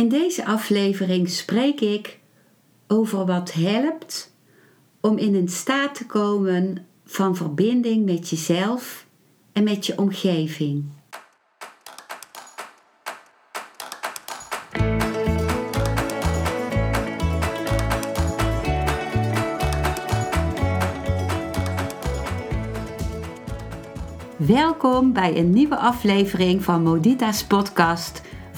In deze aflevering spreek ik over wat helpt om in een staat te komen van verbinding met jezelf en met je omgeving. Welkom bij een nieuwe aflevering van Modita's podcast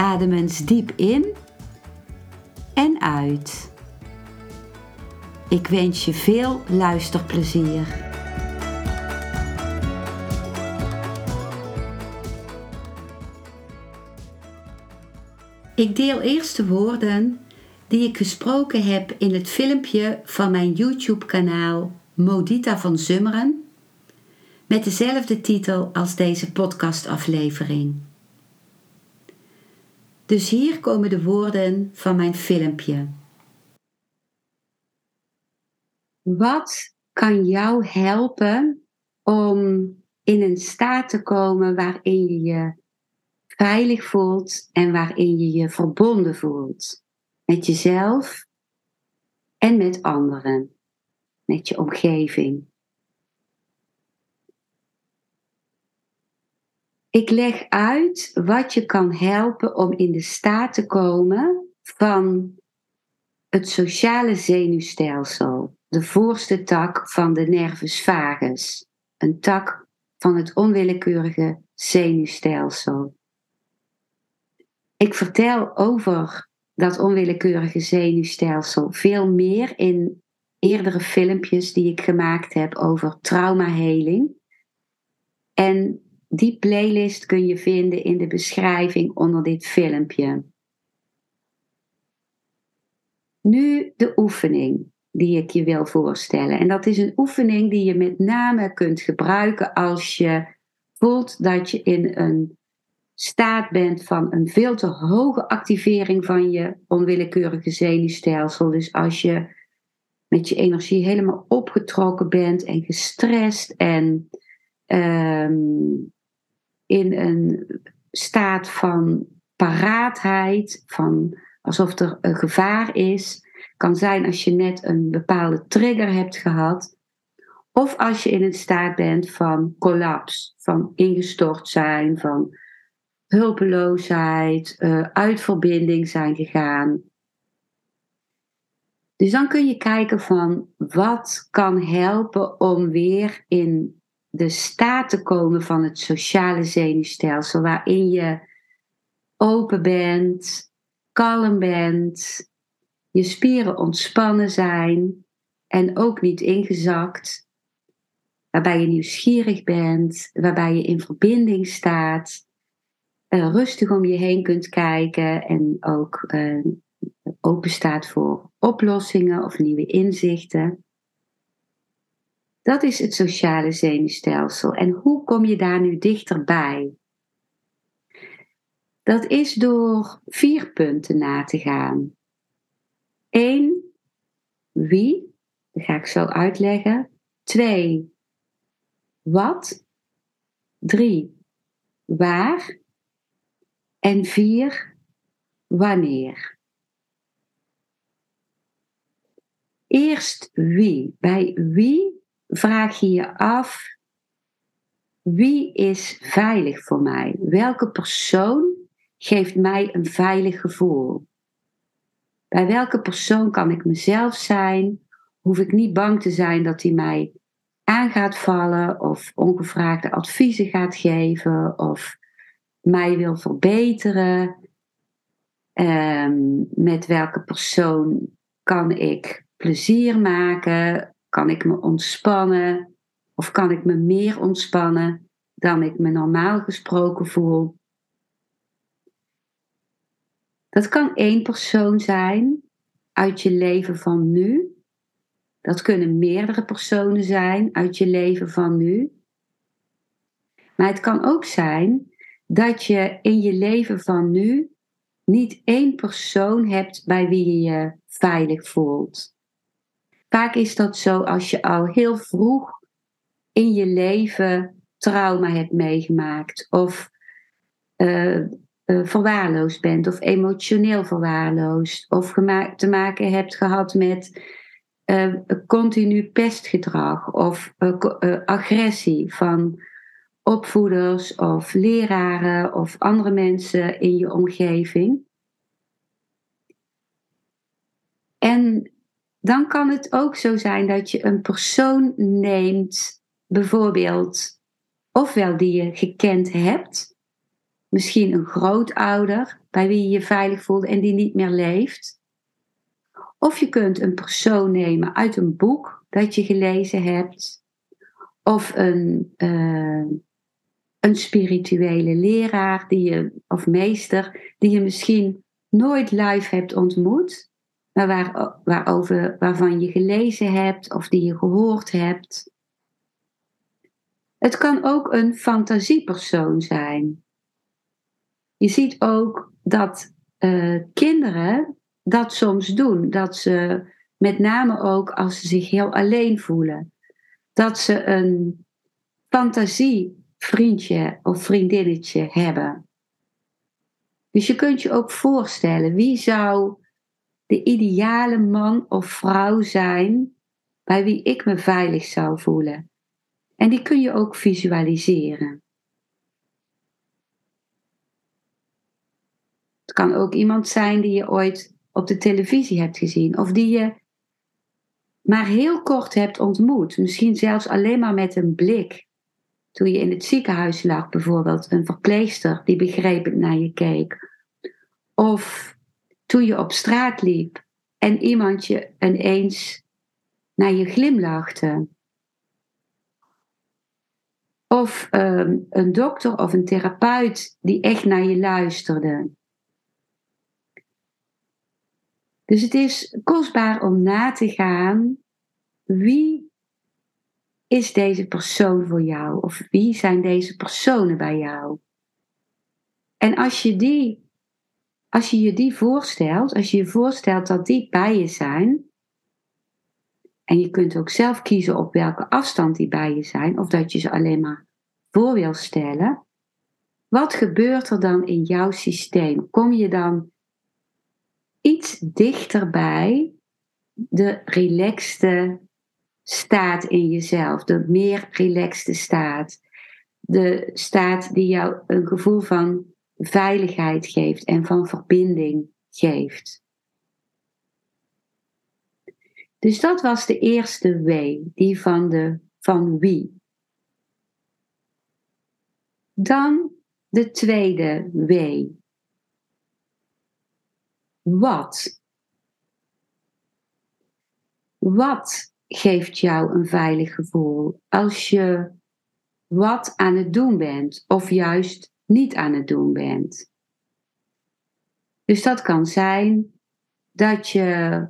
Adem eens diep in en uit. Ik wens je veel luisterplezier. Ik deel eerst de woorden die ik gesproken heb in het filmpje van mijn YouTube-kanaal Modita van Zummeren met dezelfde titel als deze podcastaflevering. Dus hier komen de woorden van mijn filmpje. Wat kan jou helpen om in een staat te komen waarin je je veilig voelt en waarin je je verbonden voelt met jezelf en met anderen, met je omgeving? Ik leg uit wat je kan helpen om in de staat te komen van het sociale zenuwstelsel, de voorste tak van de nervus vagus, een tak van het onwillekeurige zenuwstelsel. Ik vertel over dat onwillekeurige zenuwstelsel veel meer in eerdere filmpjes die ik gemaakt heb over traumaheling. En die playlist kun je vinden in de beschrijving onder dit filmpje. Nu de oefening die ik je wil voorstellen. En dat is een oefening die je met name kunt gebruiken als je voelt dat je in een staat bent van een veel te hoge activering van je onwillekeurige zenuwstelsel. Dus als je met je energie helemaal opgetrokken bent en gestrest en um, in een staat van paraatheid, van alsof er een gevaar is. Kan zijn als je net een bepaalde trigger hebt gehad. Of als je in een staat bent van collapse, van ingestort zijn, van hulpeloosheid, uh, uit verbinding zijn gegaan. Dus dan kun je kijken van wat kan helpen om weer in de staat te komen van het sociale zenuwstelsel, waarin je open bent, kalm bent, je spieren ontspannen zijn en ook niet ingezakt, waarbij je nieuwsgierig bent, waarbij je in verbinding staat, uh, rustig om je heen kunt kijken en ook uh, open staat voor oplossingen of nieuwe inzichten. Dat is het sociale zenuwstelsel. En hoe kom je daar nu dichterbij? Dat is door vier punten na te gaan. Eén, wie? Dat ga ik zo uitleggen. Twee, wat? Drie, waar? En vier, wanneer? Eerst wie. Bij wie vraag je je af, wie is veilig voor mij? Welke persoon geeft mij een veilig gevoel? Bij welke persoon kan ik mezelf zijn? Hoef ik niet bang te zijn dat hij mij aan gaat vallen of ongevraagde adviezen gaat geven of mij wil verbeteren? Um, met welke persoon kan ik plezier maken? Kan ik me ontspannen? Of kan ik me meer ontspannen dan ik me normaal gesproken voel? Dat kan één persoon zijn, uit je leven van nu. Dat kunnen meerdere personen zijn uit je leven van nu. Maar het kan ook zijn dat je in je leven van nu niet één persoon hebt bij wie je je veilig voelt. Vaak is dat zo als je al heel vroeg in je leven trauma hebt meegemaakt of uh, verwaarloosd bent of emotioneel verwaarloosd of te maken hebt gehad met uh, continu pestgedrag of agressie van opvoeders of leraren of andere mensen in je omgeving. En dan kan het ook zo zijn dat je een persoon neemt, bijvoorbeeld, ofwel die je gekend hebt, misschien een grootouder bij wie je je veilig voelt en die niet meer leeft. Of je kunt een persoon nemen uit een boek dat je gelezen hebt, of een, uh, een spirituele leraar die je, of meester die je misschien nooit live hebt ontmoet, maar waar, waarover, waarvan je gelezen hebt of die je gehoord hebt. Het kan ook een fantasiepersoon zijn. Je ziet ook dat uh, kinderen dat soms doen. Dat ze, met name ook als ze zich heel alleen voelen, dat ze een fantasievriendje of vriendinnetje hebben. Dus je kunt je ook voorstellen, wie zou de ideale man of vrouw zijn bij wie ik me veilig zou voelen? En die kun je ook visualiseren. Het kan ook iemand zijn die je ooit op de televisie hebt gezien of die je maar heel kort hebt ontmoet. Misschien zelfs alleen maar met een blik. Toen je in het ziekenhuis lag, bijvoorbeeld, een verpleegster die begrepen naar je keek. Of toen je op straat liep en iemand je ineens naar je glimlachte. Of um, een dokter of een therapeut die echt naar je luisterde. Dus het is kostbaar om na te gaan wie is deze persoon voor jou? Of wie zijn deze personen bij jou? En als je die, als je je die voorstelt, als je je voorstelt dat die bij je zijn, en je kunt ook zelf kiezen op welke afstand die bij je zijn, of dat je ze alleen maar voor wil stellen. Wat gebeurt er dan in jouw systeem? Kom je dan iets dichterbij de relaxte staat in jezelf, de meer relaxte staat. De staat die jou een gevoel van veiligheid geeft en van verbinding geeft. Dus dat was de eerste W, die van, de, van wie. Dan de tweede W, wat? Wat geeft jou een veilig gevoel als je wat aan het doen bent of juist niet aan het doen bent? Dus dat kan zijn dat je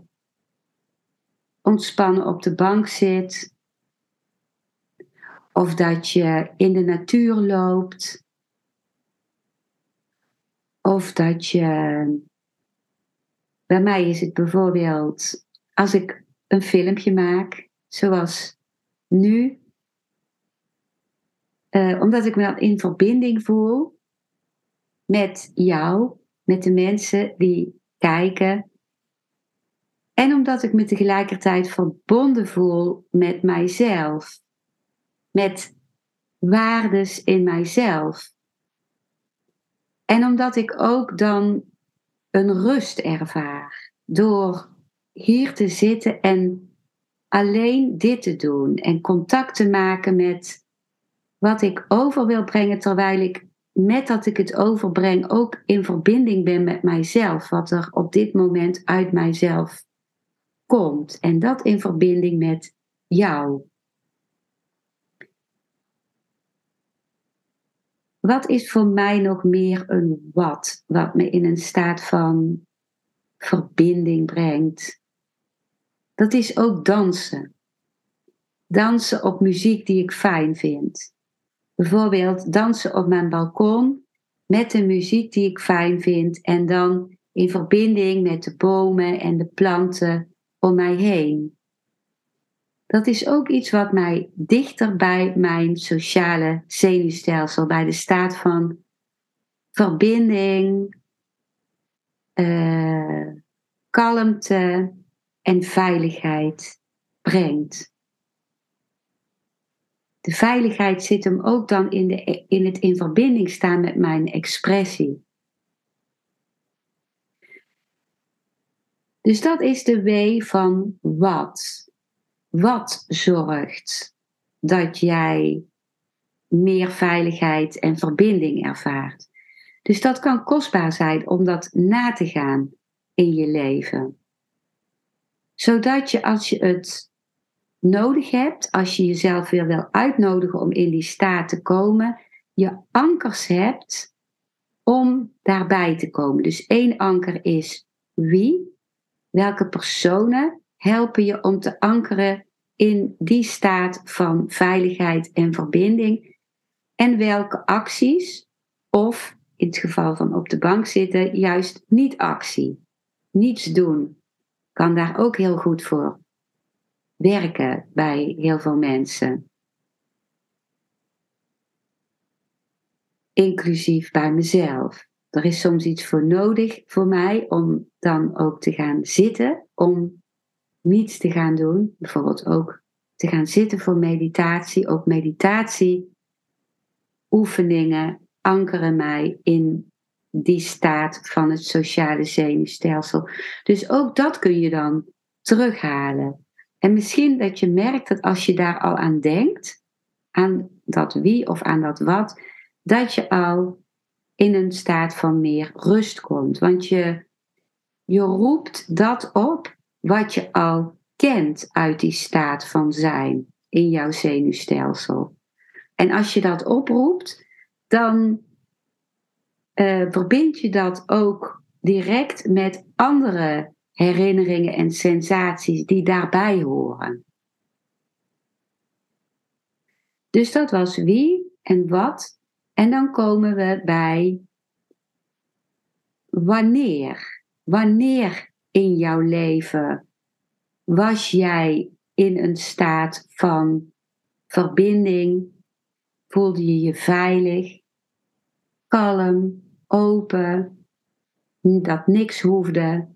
ontspannen op de bank zit, of dat je in de natuur loopt, of dat je bij mij is het bijvoorbeeld als ik een filmpje maak, zoals nu, uh, omdat ik me dan in verbinding voel met jou, met de mensen die kijken. En omdat ik me tegelijkertijd verbonden voel met mijzelf, met waardes in mijzelf. En omdat ik ook dan een rust ervaar door hier te zitten en alleen dit te doen en contact te maken met wat ik over wil brengen, terwijl ik met dat ik het overbreng ook in verbinding ben met mijzelf, wat er op dit moment uit mijzelf komt. En dat in verbinding met jou. Wat is voor mij nog meer een wat, wat me in een staat van verbinding brengt? dat is ook dansen. Dansen op muziek die ik fijn vind. Bijvoorbeeld dansen op mijn balkon met de muziek die ik fijn vind en dan in verbinding met de bomen en de planten om mij heen. Dat is ook iets wat mij dichter bij mijn sociale zenuwstelsel, bij de staat van verbinding, uh, kalmte en veiligheid brengt. De veiligheid zit hem ook dan in, de, in het in verbinding staan met mijn expressie. Dus dat is de W van wat. Wat zorgt dat jij meer veiligheid en verbinding ervaart. Dus dat kan kostbaar zijn om dat na te gaan in je leven. Zodat je als je het nodig hebt, als je jezelf weer wil uitnodigen om in die staat te komen, je ankers hebt om daarbij te komen. Dus één anker is wie, welke personen helpen je om te ankeren in die staat van veiligheid en verbinding en welke acties of in het geval van op de bank zitten, juist niet actie. Niets doen. Kan daar ook heel goed voor werken bij heel veel mensen. Inclusief bij mezelf. Er is soms iets voor nodig voor mij om dan ook te gaan zitten, om niets te gaan doen. Bijvoorbeeld ook te gaan zitten voor meditatie. Ook meditatie, oefeningen ankeren mij in die staat van het sociale zenuwstelsel. Dus ook dat kun je dan terughalen. En misschien dat je merkt dat als je daar al aan denkt, aan dat wie of aan dat wat, dat je al in een staat van meer rust komt. Want je, je roept dat op wat je al kent uit die staat van zijn in jouw zenuwstelsel. En als je dat oproept, dan uh, verbind je dat ook direct met andere herinneringen en sensaties die daarbij horen. Dus dat was wie en wat. En dan komen we bij wanneer. Wanneer in jouw leven was jij in een staat van verbinding? Voelde je je veilig? kalm, open, dat niks hoefde,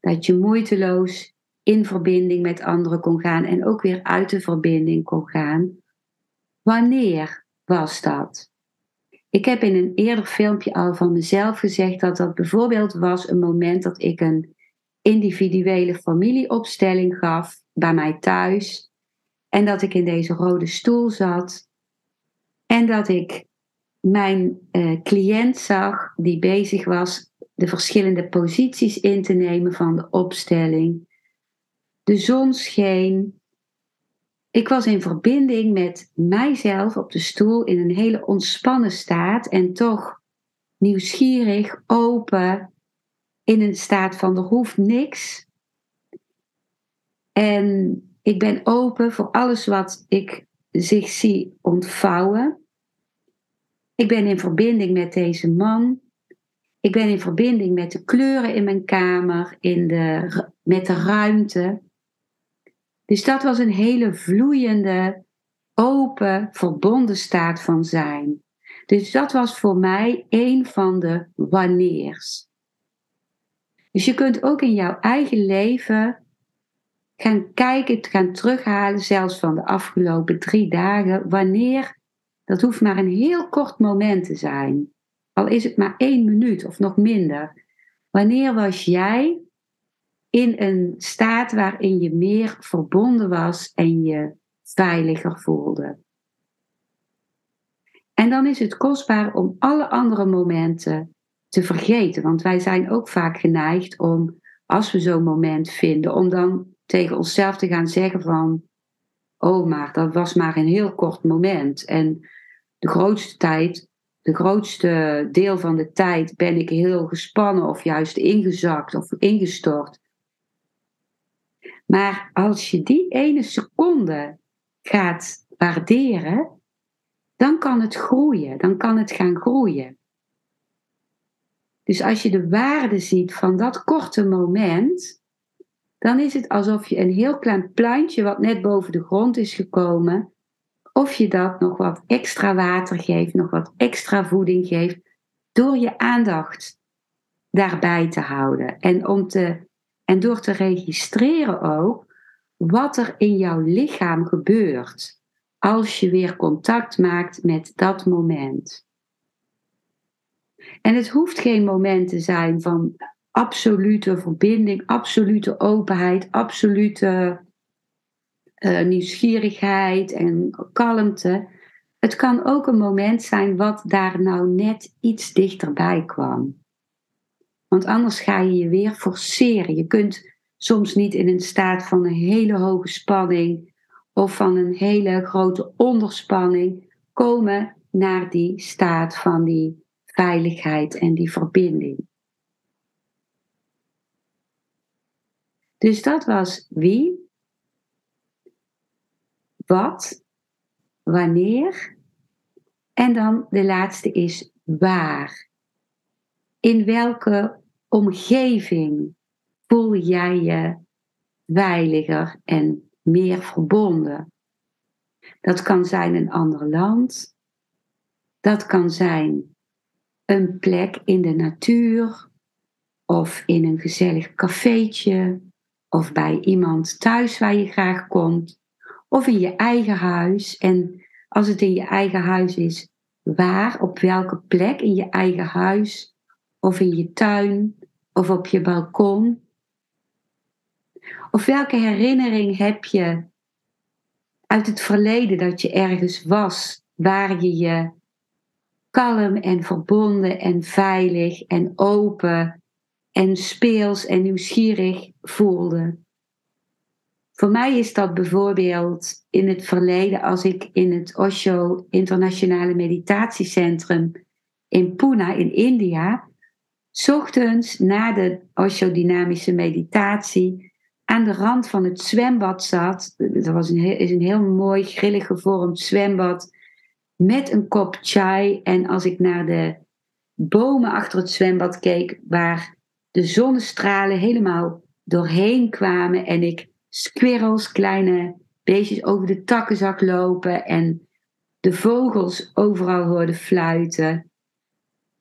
dat je moeiteloos in verbinding met anderen kon gaan en ook weer uit de verbinding kon gaan. Wanneer was dat? Ik heb in een eerder filmpje al van mezelf gezegd dat dat bijvoorbeeld was een moment dat ik een individuele familieopstelling gaf bij mij thuis en dat ik in deze rode stoel zat en dat ik mijn uh, cliënt zag die bezig was de verschillende posities in te nemen van de opstelling. De zon scheen. Ik was in verbinding met mijzelf op de stoel in een hele ontspannen staat en toch nieuwsgierig, open, in een staat van er hoeft niks. En ik ben open voor alles wat ik zich zie ontvouwen. Ik ben in verbinding met deze man. Ik ben in verbinding met de kleuren in mijn kamer, in de, met de ruimte. Dus dat was een hele vloeiende, open, verbonden staat van zijn. Dus dat was voor mij een van de wanneers. Dus je kunt ook in jouw eigen leven gaan kijken, gaan terughalen, zelfs van de afgelopen drie dagen, wanneer dat hoeft maar een heel kort moment te zijn. Al is het maar één minuut of nog minder. Wanneer was jij in een staat waarin je meer verbonden was en je veiliger voelde? En dan is het kostbaar om alle andere momenten te vergeten. Want wij zijn ook vaak geneigd om, als we zo'n moment vinden, om dan tegen onszelf te gaan zeggen van, oh maar dat was maar een heel kort moment. En de grootste tijd, de grootste deel van de tijd ben ik heel gespannen of juist ingezakt of ingestort. Maar als je die ene seconde gaat waarderen, dan kan het groeien, dan kan het gaan groeien. Dus als je de waarde ziet van dat korte moment, dan is het alsof je een heel klein plantje wat net boven de grond is gekomen, of je dat nog wat extra water geeft, nog wat extra voeding geeft, door je aandacht daarbij te houden. En, om te, en door te registreren ook wat er in jouw lichaam gebeurt als je weer contact maakt met dat moment. En het hoeft geen moment te zijn van absolute verbinding, absolute openheid, absolute uh, nieuwsgierigheid en kalmte. Het kan ook een moment zijn wat daar nou net iets dichterbij kwam. Want anders ga je je weer forceren. Je kunt soms niet in een staat van een hele hoge spanning of van een hele grote onderspanning komen naar die staat van die veiligheid en die verbinding. Dus dat was wie, wat, wanneer en dan de laatste is waar. In welke omgeving voel jij je veiliger en meer verbonden? Dat kan zijn een ander land. Dat kan zijn een plek in de natuur of in een gezellig cafeetje of bij iemand thuis waar je graag komt of in je eigen huis. En als het in je eigen huis is, waar, op welke plek in je eigen huis of in je tuin of op je balkon? Of welke herinnering heb je uit het verleden dat je ergens was waar je je kalm en verbonden en veilig en open en speels en nieuwsgierig voelde? Voor mij is dat bijvoorbeeld in het verleden als ik in het Osho Internationale Meditatiecentrum in Pune in India, ochtends na de Osho Dynamische Meditatie aan de rand van het zwembad zat. Dat was een, is een heel mooi grillig gevormd zwembad met een kop chai. En als ik naar de bomen achter het zwembad keek, waar de zonnestralen helemaal doorheen kwamen en ik squirrels, kleine beestjes over de takken zag lopen en de vogels overal hoorde fluiten.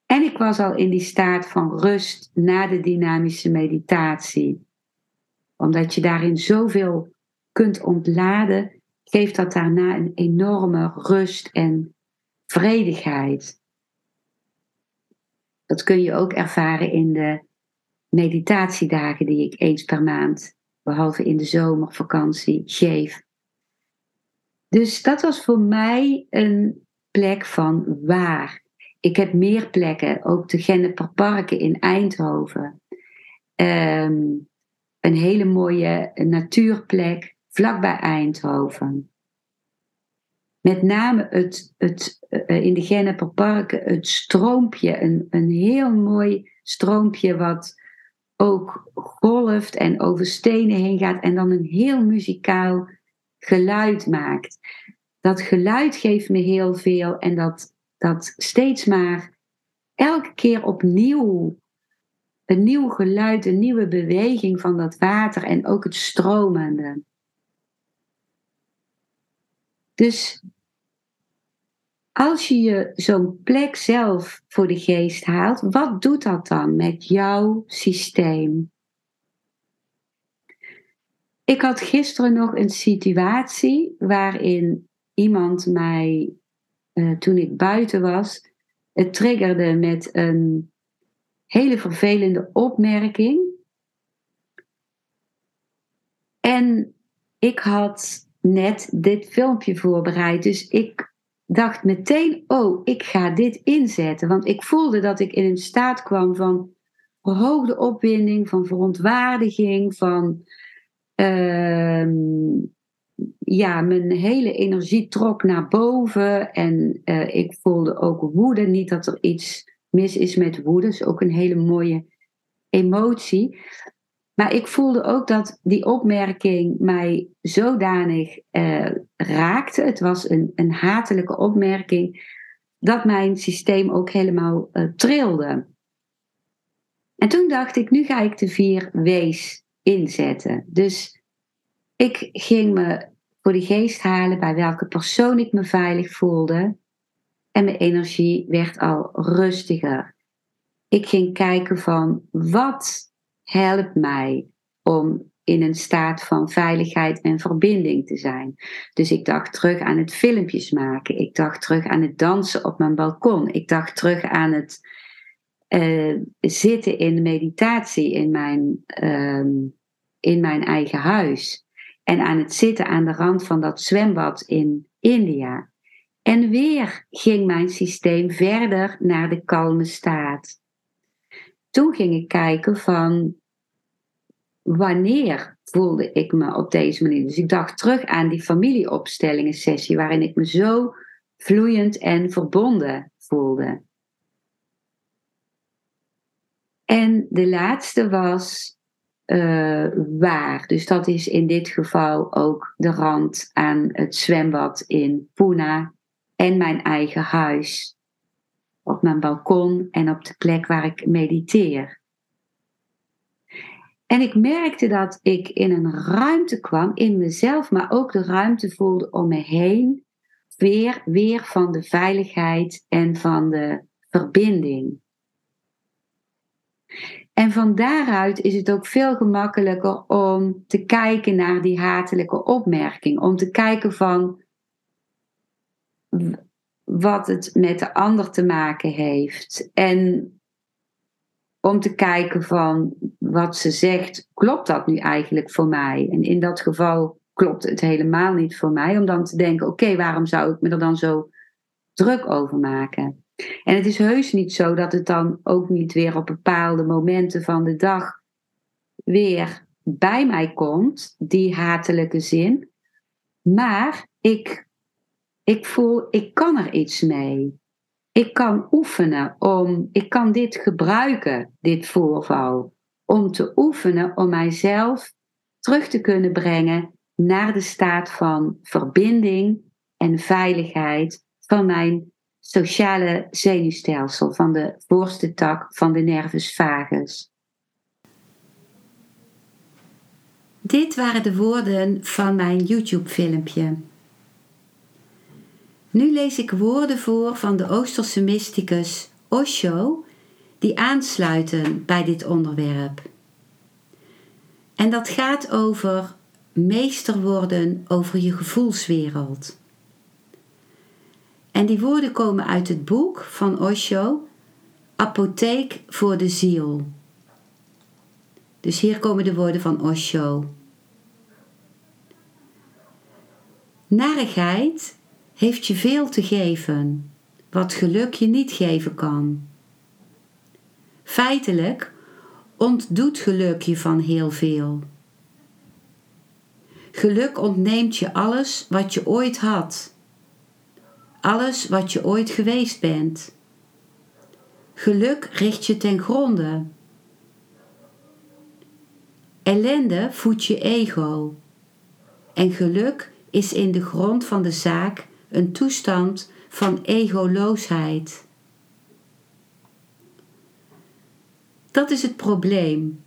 En ik was al in die staat van rust na de dynamische meditatie. Omdat je daarin zoveel kunt ontladen, geeft dat daarna een enorme rust en vredigheid. Dat kun je ook ervaren in de meditatiedagen die ik eens per maand behalve in de zomervakantie, geef. Dus dat was voor mij een plek van waar. Ik heb meer plekken, ook de Genneperparken in Eindhoven. Ehm, een hele mooie natuurplek vlakbij Eindhoven. Met name het, het, uh, in de Genneperparken het stroompje, een, een heel mooi stroompje wat ook golft en over stenen heen gaat en dan een heel muzikaal geluid maakt. Dat geluid geeft me heel veel en dat, dat steeds maar elke keer opnieuw een nieuw geluid, een nieuwe beweging van dat water en ook het stromende. Dus als je je zo'n plek zelf voor de geest haalt, wat doet dat dan met jouw systeem? Ik had gisteren nog een situatie waarin iemand mij, uh, toen ik buiten was, het triggerde met een hele vervelende opmerking. En ik had net dit filmpje voorbereid, dus ik dacht meteen, oh, ik ga dit inzetten. Want ik voelde dat ik in een staat kwam van verhoogde opwinding, van verontwaardiging, van uh, ja, mijn hele energie trok naar boven. En uh, ik voelde ook woede. Niet dat er iets mis is met woede, is ook een hele mooie emotie. Maar ik voelde ook dat die opmerking mij zodanig uh, raakte. Het was een, een hatelijke opmerking. Dat mijn systeem ook helemaal uh, trilde. En toen dacht ik, nu ga ik de vier W's inzetten. Dus ik ging me voor de geest halen bij welke persoon ik me veilig voelde. En mijn energie werd al rustiger. Ik ging kijken van wat helpt mij om in een staat van veiligheid en verbinding te zijn. Dus ik dacht terug aan het filmpjes maken. Ik dacht terug aan het dansen op mijn balkon. Ik dacht terug aan het uh, zitten in meditatie in mijn, uh, in mijn eigen huis. En aan het zitten aan de rand van dat zwembad in India. En weer ging mijn systeem verder naar de kalme staat. Toen ging ik kijken van wanneer voelde ik me op deze manier. Dus ik dacht terug aan die familieopstellingen sessie waarin ik me zo vloeiend en verbonden voelde. En de laatste was uh, waar. Dus dat is in dit geval ook de rand aan het zwembad in Pune en mijn eigen huis. Op mijn balkon en op de plek waar ik mediteer. En ik merkte dat ik in een ruimte kwam, in mezelf, maar ook de ruimte voelde om me heen. Weer, weer van de veiligheid en van de verbinding. En van daaruit is het ook veel gemakkelijker om te kijken naar die hatelijke opmerking. Om te kijken van wat het met de ander te maken heeft. En om te kijken van wat ze zegt, klopt dat nu eigenlijk voor mij? En in dat geval klopt het helemaal niet voor mij. Om dan te denken, oké, waarom zou ik me er dan zo druk over maken? En het is heus niet zo dat het dan ook niet weer op bepaalde momenten van de dag weer bij mij komt, die hatelijke zin. Maar ik, ik voel, ik kan er iets mee. Ik kan oefenen om, ik kan dit gebruiken, dit voorval, om te oefenen om mijzelf terug te kunnen brengen naar de staat van verbinding en veiligheid van mijn sociale zenuwstelsel, van de voorste tak van de nervus vagus. Dit waren de woorden van mijn YouTube-filmpje. Nu lees ik woorden voor van de Oosterse mysticus Osho die aansluiten bij dit onderwerp. En dat gaat over meester worden over je gevoelswereld. En die woorden komen uit het boek van Osho, Apotheek voor de Ziel. Dus hier komen de woorden van Osho. Narigheid heeft je veel te geven, wat geluk je niet geven kan. Feitelijk ontdoet geluk je van heel veel. Geluk ontneemt je alles wat je ooit had alles wat je ooit geweest bent. Geluk richt je ten gronde. Ellende voedt je ego. En geluk is in de grond van de zaak een toestand van egoloosheid. Dat is het probleem,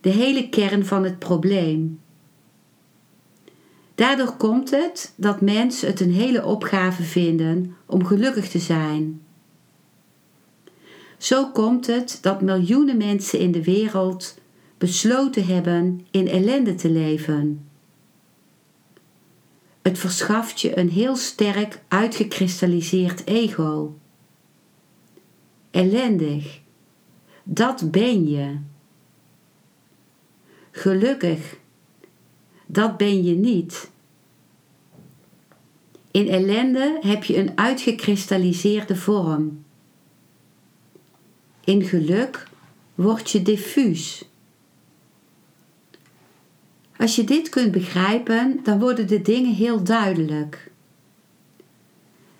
de hele kern van het probleem. Daardoor komt het dat mensen het een hele opgave vinden om gelukkig te zijn. Zo komt het dat miljoenen mensen in de wereld besloten hebben in ellende te leven. Het verschaft je een heel sterk uitgekristalliseerd ego. Ellendig, dat ben je. Gelukkig, dat ben je niet. In ellende heb je een uitgekristalliseerde vorm. In geluk word je diffuus. Als je dit kunt begrijpen, dan worden de dingen heel duidelijk.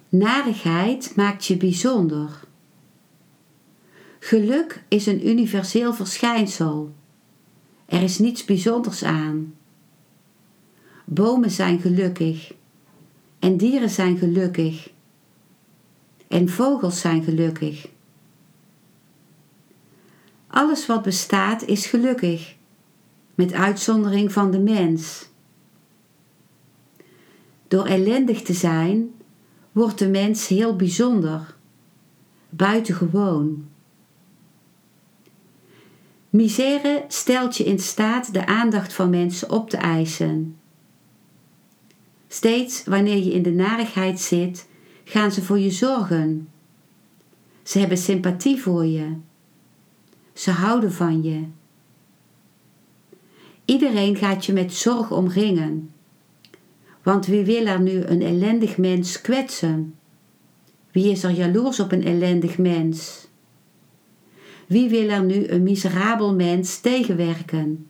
Narigheid maakt je bijzonder. Geluk is een universeel verschijnsel. Er is niets bijzonders aan. Bomen zijn gelukkig en dieren zijn gelukkig en vogels zijn gelukkig. Alles wat bestaat is gelukkig, met uitzondering van de mens. Door ellendig te zijn, wordt de mens heel bijzonder, buitengewoon. Misère stelt je in staat de aandacht van mensen op te eisen. Steeds wanneer je in de narigheid zit, gaan ze voor je zorgen. Ze hebben sympathie voor je. Ze houden van je. Iedereen gaat je met zorg omringen. Want wie wil er nu een ellendig mens kwetsen? Wie is er jaloers op een ellendig mens? Wie wil er nu een miserabel mens tegenwerken?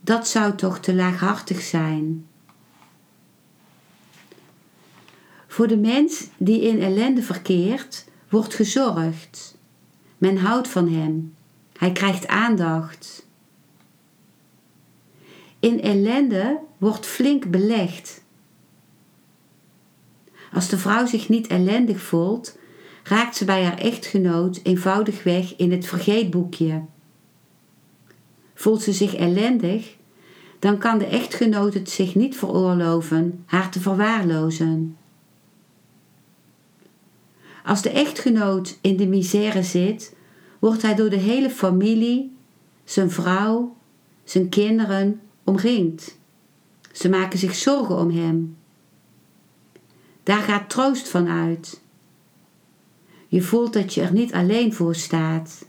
Dat zou toch te laaghartig zijn. Voor de mens die in ellende verkeert, wordt gezorgd. Men houdt van hem. Hij krijgt aandacht. In ellende wordt flink belegd. Als de vrouw zich niet ellendig voelt, raakt ze bij haar echtgenoot eenvoudigweg in het vergeetboekje. Voelt ze zich ellendig, dan kan de echtgenoot het zich niet veroorloven haar te verwaarlozen. Als de echtgenoot in de misère zit, wordt hij door de hele familie, zijn vrouw, zijn kinderen omringd. Ze maken zich zorgen om hem. Daar gaat troost van uit. Je voelt dat je er niet alleen voor staat.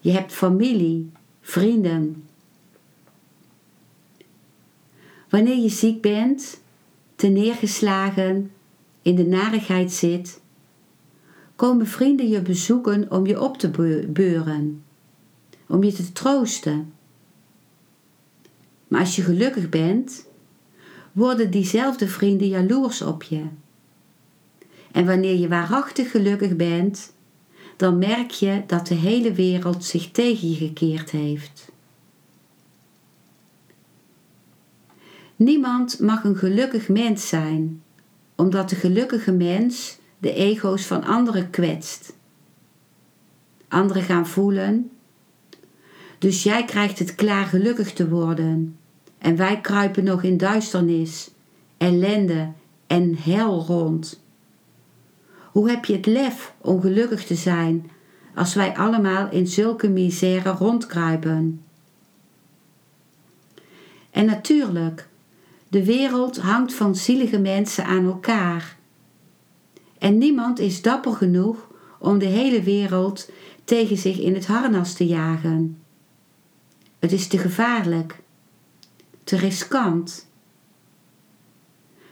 Je hebt familie, vrienden. Wanneer je ziek bent, te neergeslagen, in de narigheid zit, komen vrienden je bezoeken om je op te beuren, om je te troosten. Maar als je gelukkig bent, worden diezelfde vrienden jaloers op je. En wanneer je waarachtig gelukkig bent, dan merk je dat de hele wereld zich tegen je gekeerd heeft. Niemand mag een gelukkig mens zijn, omdat de gelukkige mens de ego's van anderen kwetst. Anderen gaan voelen. Dus jij krijgt het klaar gelukkig te worden. En wij kruipen nog in duisternis, ellende en hel rond. Hoe heb je het lef om gelukkig te zijn als wij allemaal in zulke misère rondkruipen? En natuurlijk, de wereld hangt van zielige mensen aan elkaar en niemand is dapper genoeg om de hele wereld tegen zich in het harnas te jagen. Het is te gevaarlijk, te riskant.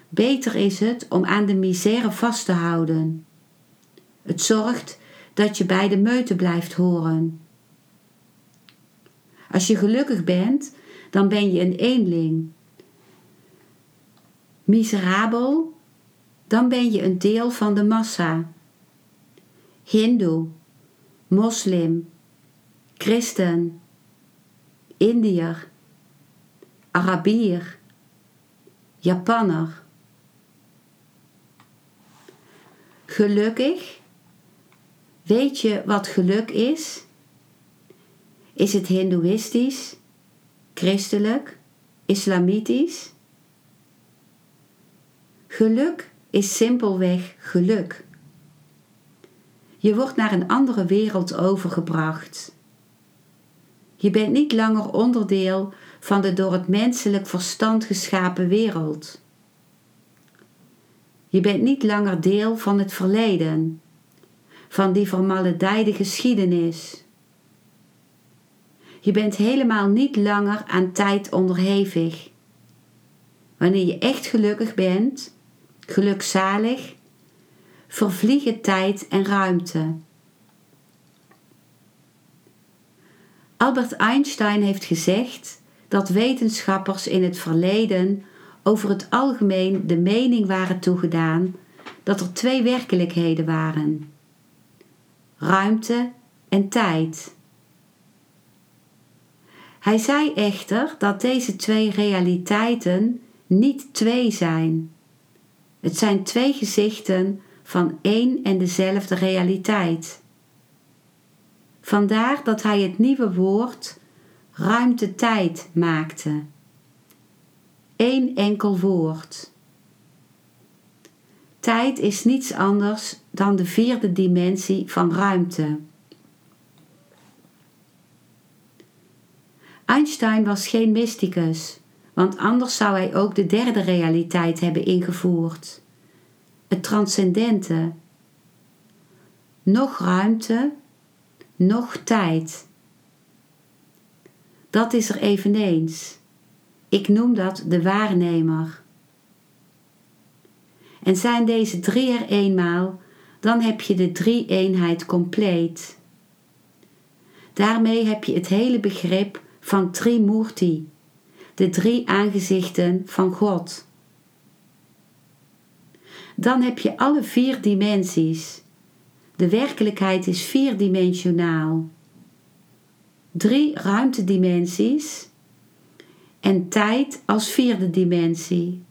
Beter is het om aan de misère vast te houden. Het zorgt dat je bij de meute blijft horen. Als je gelukkig bent, dan ben je een eenling. Miserabel dan ben je een deel van de massa. Hindoe, moslim, christen, Indiër, Arabier, Japanner. Gelukkig? Weet je wat geluk is? Is het hindoeïstisch, christelijk, islamitisch? Geluk is simpelweg geluk. Je wordt naar een andere wereld overgebracht. Je bent niet langer onderdeel van de door het menselijk verstand geschapen wereld. Je bent niet langer deel van het verleden, van die vermaledijde geschiedenis. Je bent helemaal niet langer aan tijd onderhevig. Wanneer je echt gelukkig bent, gelukzalig, vervliegen tijd en ruimte. Albert Einstein heeft gezegd dat wetenschappers in het verleden over het algemeen de mening waren toegedaan dat er twee werkelijkheden waren: ruimte en tijd. Hij zei echter dat deze twee realiteiten niet twee zijn. Het zijn twee gezichten van één en dezelfde realiteit. Vandaar dat hij het nieuwe woord ruimte-tijd maakte. Eén enkel woord. Tijd is niets anders dan de vierde dimensie van ruimte. Einstein was geen mysticus, want anders zou hij ook de derde realiteit hebben ingevoerd: het transcendente. Nog ruimte, nog tijd. Dat is er eveneens. Ik noem dat de waarnemer. En zijn deze drie er eenmaal, dan heb je de drie-eenheid compleet. Daarmee heb je het hele begrip van Trimurti, de drie aangezichten van God. Dan heb je alle vier dimensies. De werkelijkheid is vierdimensionaal. Drie ruimtedimensies en tijd als vierde dimensie.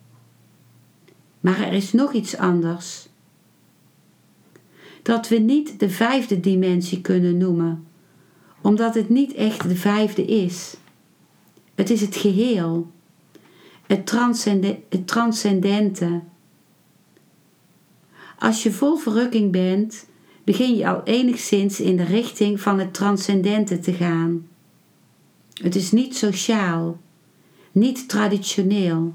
Maar er is nog iets anders. Dat we niet de vijfde dimensie kunnen noemen, omdat het niet echt de vijfde is. Het is het geheel, het, het transcendente. Als je vol verrukking bent, begin je al enigszins in de richting van het transcendente te gaan. Het is niet sociaal, niet traditioneel.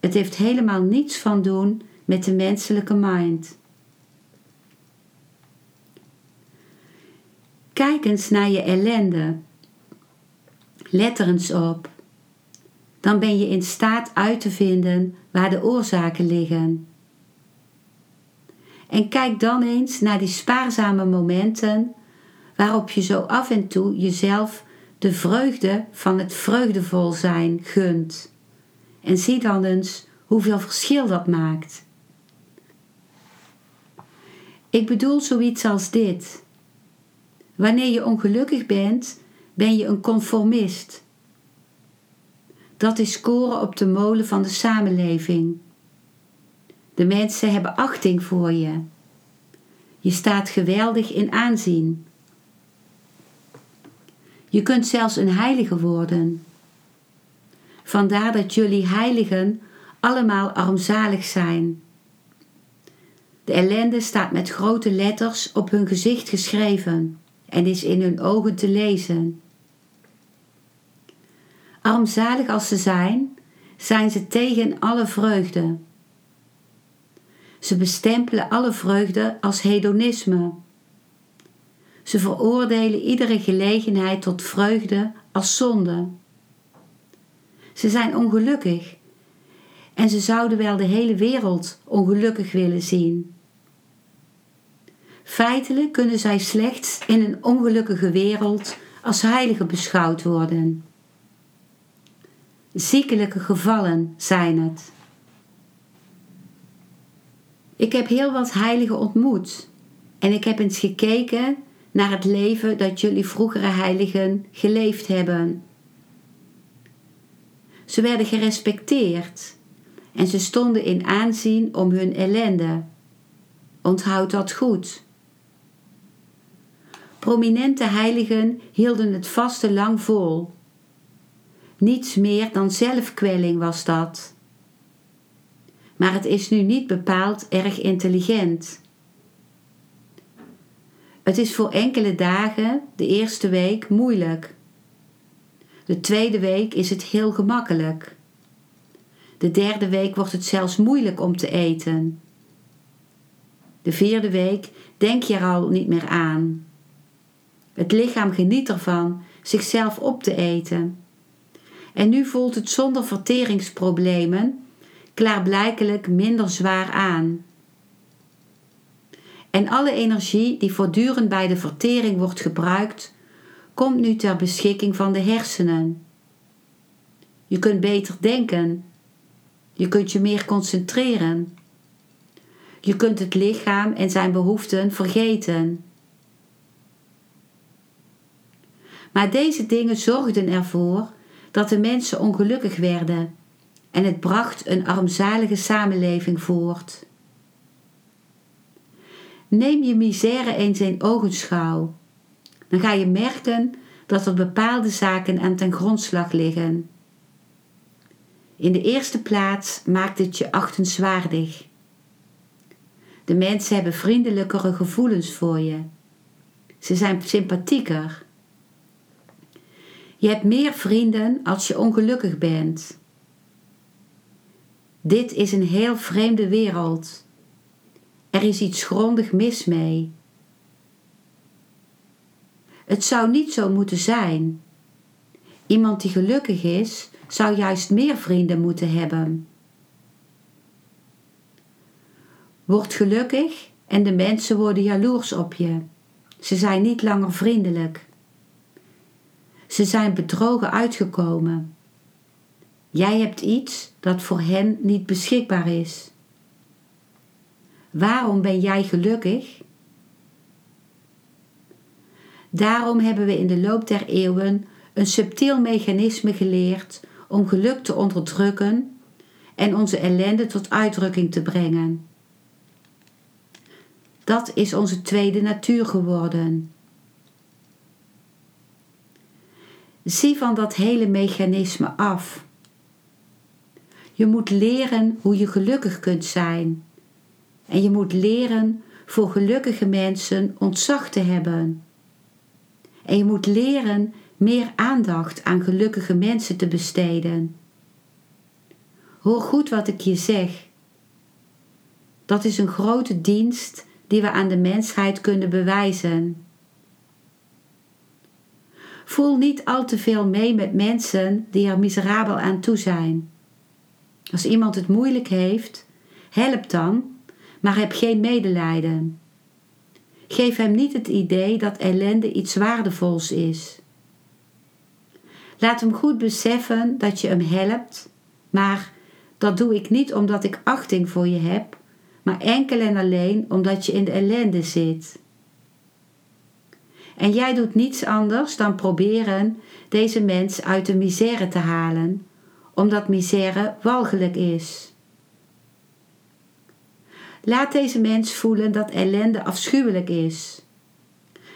Het heeft helemaal niets van doen met de menselijke mind. Kijk eens naar je ellende. Let er eens op. Dan ben je in staat uit te vinden waar de oorzaken liggen. En kijk dan eens naar die spaarzame momenten waarop je zo af en toe jezelf de vreugde van het vreugdevol zijn gunt. En zie dan eens hoeveel verschil dat maakt. Ik bedoel zoiets als dit. Wanneer je ongelukkig bent, ben je een conformist. Dat is scoren op de molen van de samenleving. De mensen hebben achting voor je. Je staat geweldig in aanzien. Je kunt zelfs een heilige worden. Vandaar dat jullie heiligen allemaal armzalig zijn. De ellende staat met grote letters op hun gezicht geschreven en is in hun ogen te lezen. Armzalig als ze zijn, zijn ze tegen alle vreugde. Ze bestempelen alle vreugde als hedonisme. Ze veroordelen iedere gelegenheid tot vreugde als zonde. Ze zijn ongelukkig en ze zouden wel de hele wereld ongelukkig willen zien. Feitelijk kunnen zij slechts in een ongelukkige wereld als heilige beschouwd worden. Ziekelijke gevallen zijn het. Ik heb heel wat heiligen ontmoet en ik heb eens gekeken naar het leven dat jullie vroegere heiligen geleefd hebben. Ze werden gerespecteerd en ze stonden in aanzien om hun ellende. Onthoud dat goed. Prominente heiligen hielden het vaste lang vol. Niets meer dan zelfkwelling was dat. Maar het is nu niet bepaald erg intelligent. Het is voor enkele dagen, de eerste week, moeilijk. De tweede week is het heel gemakkelijk. De derde week wordt het zelfs moeilijk om te eten. De vierde week denk je er al niet meer aan. Het lichaam geniet ervan zichzelf op te eten. En nu voelt het zonder verteringsproblemen klaarblijkelijk minder zwaar aan. En alle energie die voortdurend bij de vertering wordt gebruikt, komt nu ter beschikking van de hersenen. Je kunt beter denken. Je kunt je meer concentreren. Je kunt het lichaam en zijn behoeften vergeten. Maar deze dingen zorgden ervoor dat de mensen ongelukkig werden en het bracht een armzalige samenleving voort. Neem je misère eens in ogenschouw. Dan ga je merken dat er bepaalde zaken aan ten grondslag liggen. In de eerste plaats maakt het je achtenswaardig. De mensen hebben vriendelijkere gevoelens voor je. Ze zijn sympathieker. Je hebt meer vrienden als je ongelukkig bent. Dit is een heel vreemde wereld. Er is iets grondig mis mee. Het zou niet zo moeten zijn. Iemand die gelukkig is, zou juist meer vrienden moeten hebben. Word gelukkig en de mensen worden jaloers op je. Ze zijn niet langer vriendelijk. Ze zijn bedrogen uitgekomen. Jij hebt iets dat voor hen niet beschikbaar is. Waarom ben jij gelukkig? Daarom hebben we in de loop der eeuwen een subtiel mechanisme geleerd om geluk te onderdrukken en onze ellende tot uitdrukking te brengen. Dat is onze tweede natuur geworden. Zie van dat hele mechanisme af. Je moet leren hoe je gelukkig kunt zijn. En je moet leren voor gelukkige mensen ontzag te hebben. En je moet leren meer aandacht aan gelukkige mensen te besteden. Hoor goed wat ik je zeg. Dat is een grote dienst die we aan de mensheid kunnen bewijzen. Voel niet al te veel mee met mensen die er miserabel aan toe zijn. Als iemand het moeilijk heeft, help dan, maar heb geen medelijden. Geef hem niet het idee dat ellende iets waardevols is. Laat hem goed beseffen dat je hem helpt, maar dat doe ik niet omdat ik achting voor je heb, maar enkel en alleen omdat je in de ellende zit. En jij doet niets anders dan proberen deze mens uit de misère te halen, omdat misère walgelijk is. Laat deze mens voelen dat ellende afschuwelijk is.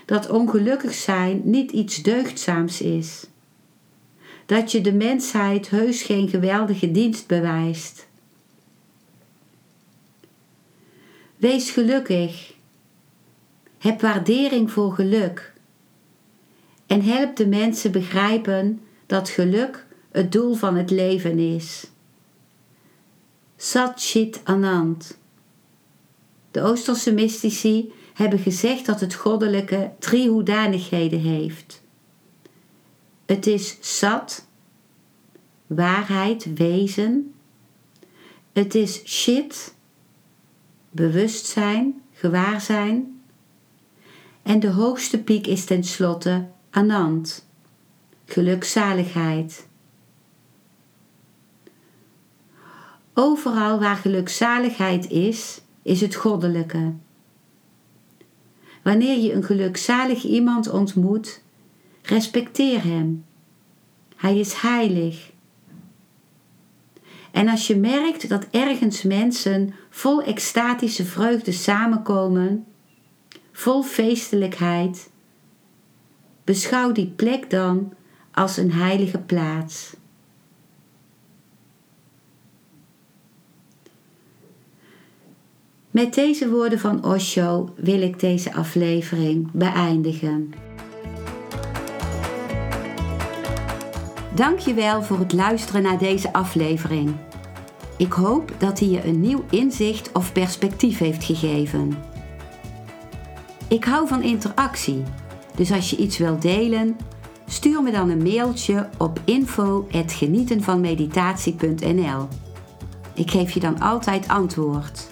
Dat ongelukkig zijn niet iets deugdzaams is. Dat je de mensheid heus geen geweldige dienst bewijst. Wees gelukkig. Heb waardering voor geluk. En help de mensen begrijpen dat geluk het doel van het leven is. Sat Chit Anand. De Oosterse mystici hebben gezegd dat het goddelijke drie hoedanigheden heeft. Het is sat, waarheid, wezen. Het is shit, bewustzijn, gewaarzijn. En de hoogste piek is tenslotte anand, gelukzaligheid. Overal waar gelukzaligheid is, is het goddelijke. Wanneer je een gelukzalig iemand ontmoet, respecteer hem. Hij is heilig. En als je merkt dat ergens mensen vol extatische vreugde samenkomen, vol feestelijkheid, beschouw die plek dan als een heilige plaats. Met deze woorden van Osho wil ik deze aflevering beëindigen. Dankjewel voor het luisteren naar deze aflevering. Ik hoop dat hij je een nieuw inzicht of perspectief heeft gegeven. Ik hou van interactie, dus als je iets wilt delen, stuur me dan een mailtje op info@genietenvanmeditatie.nl. Ik geef je dan altijd antwoord.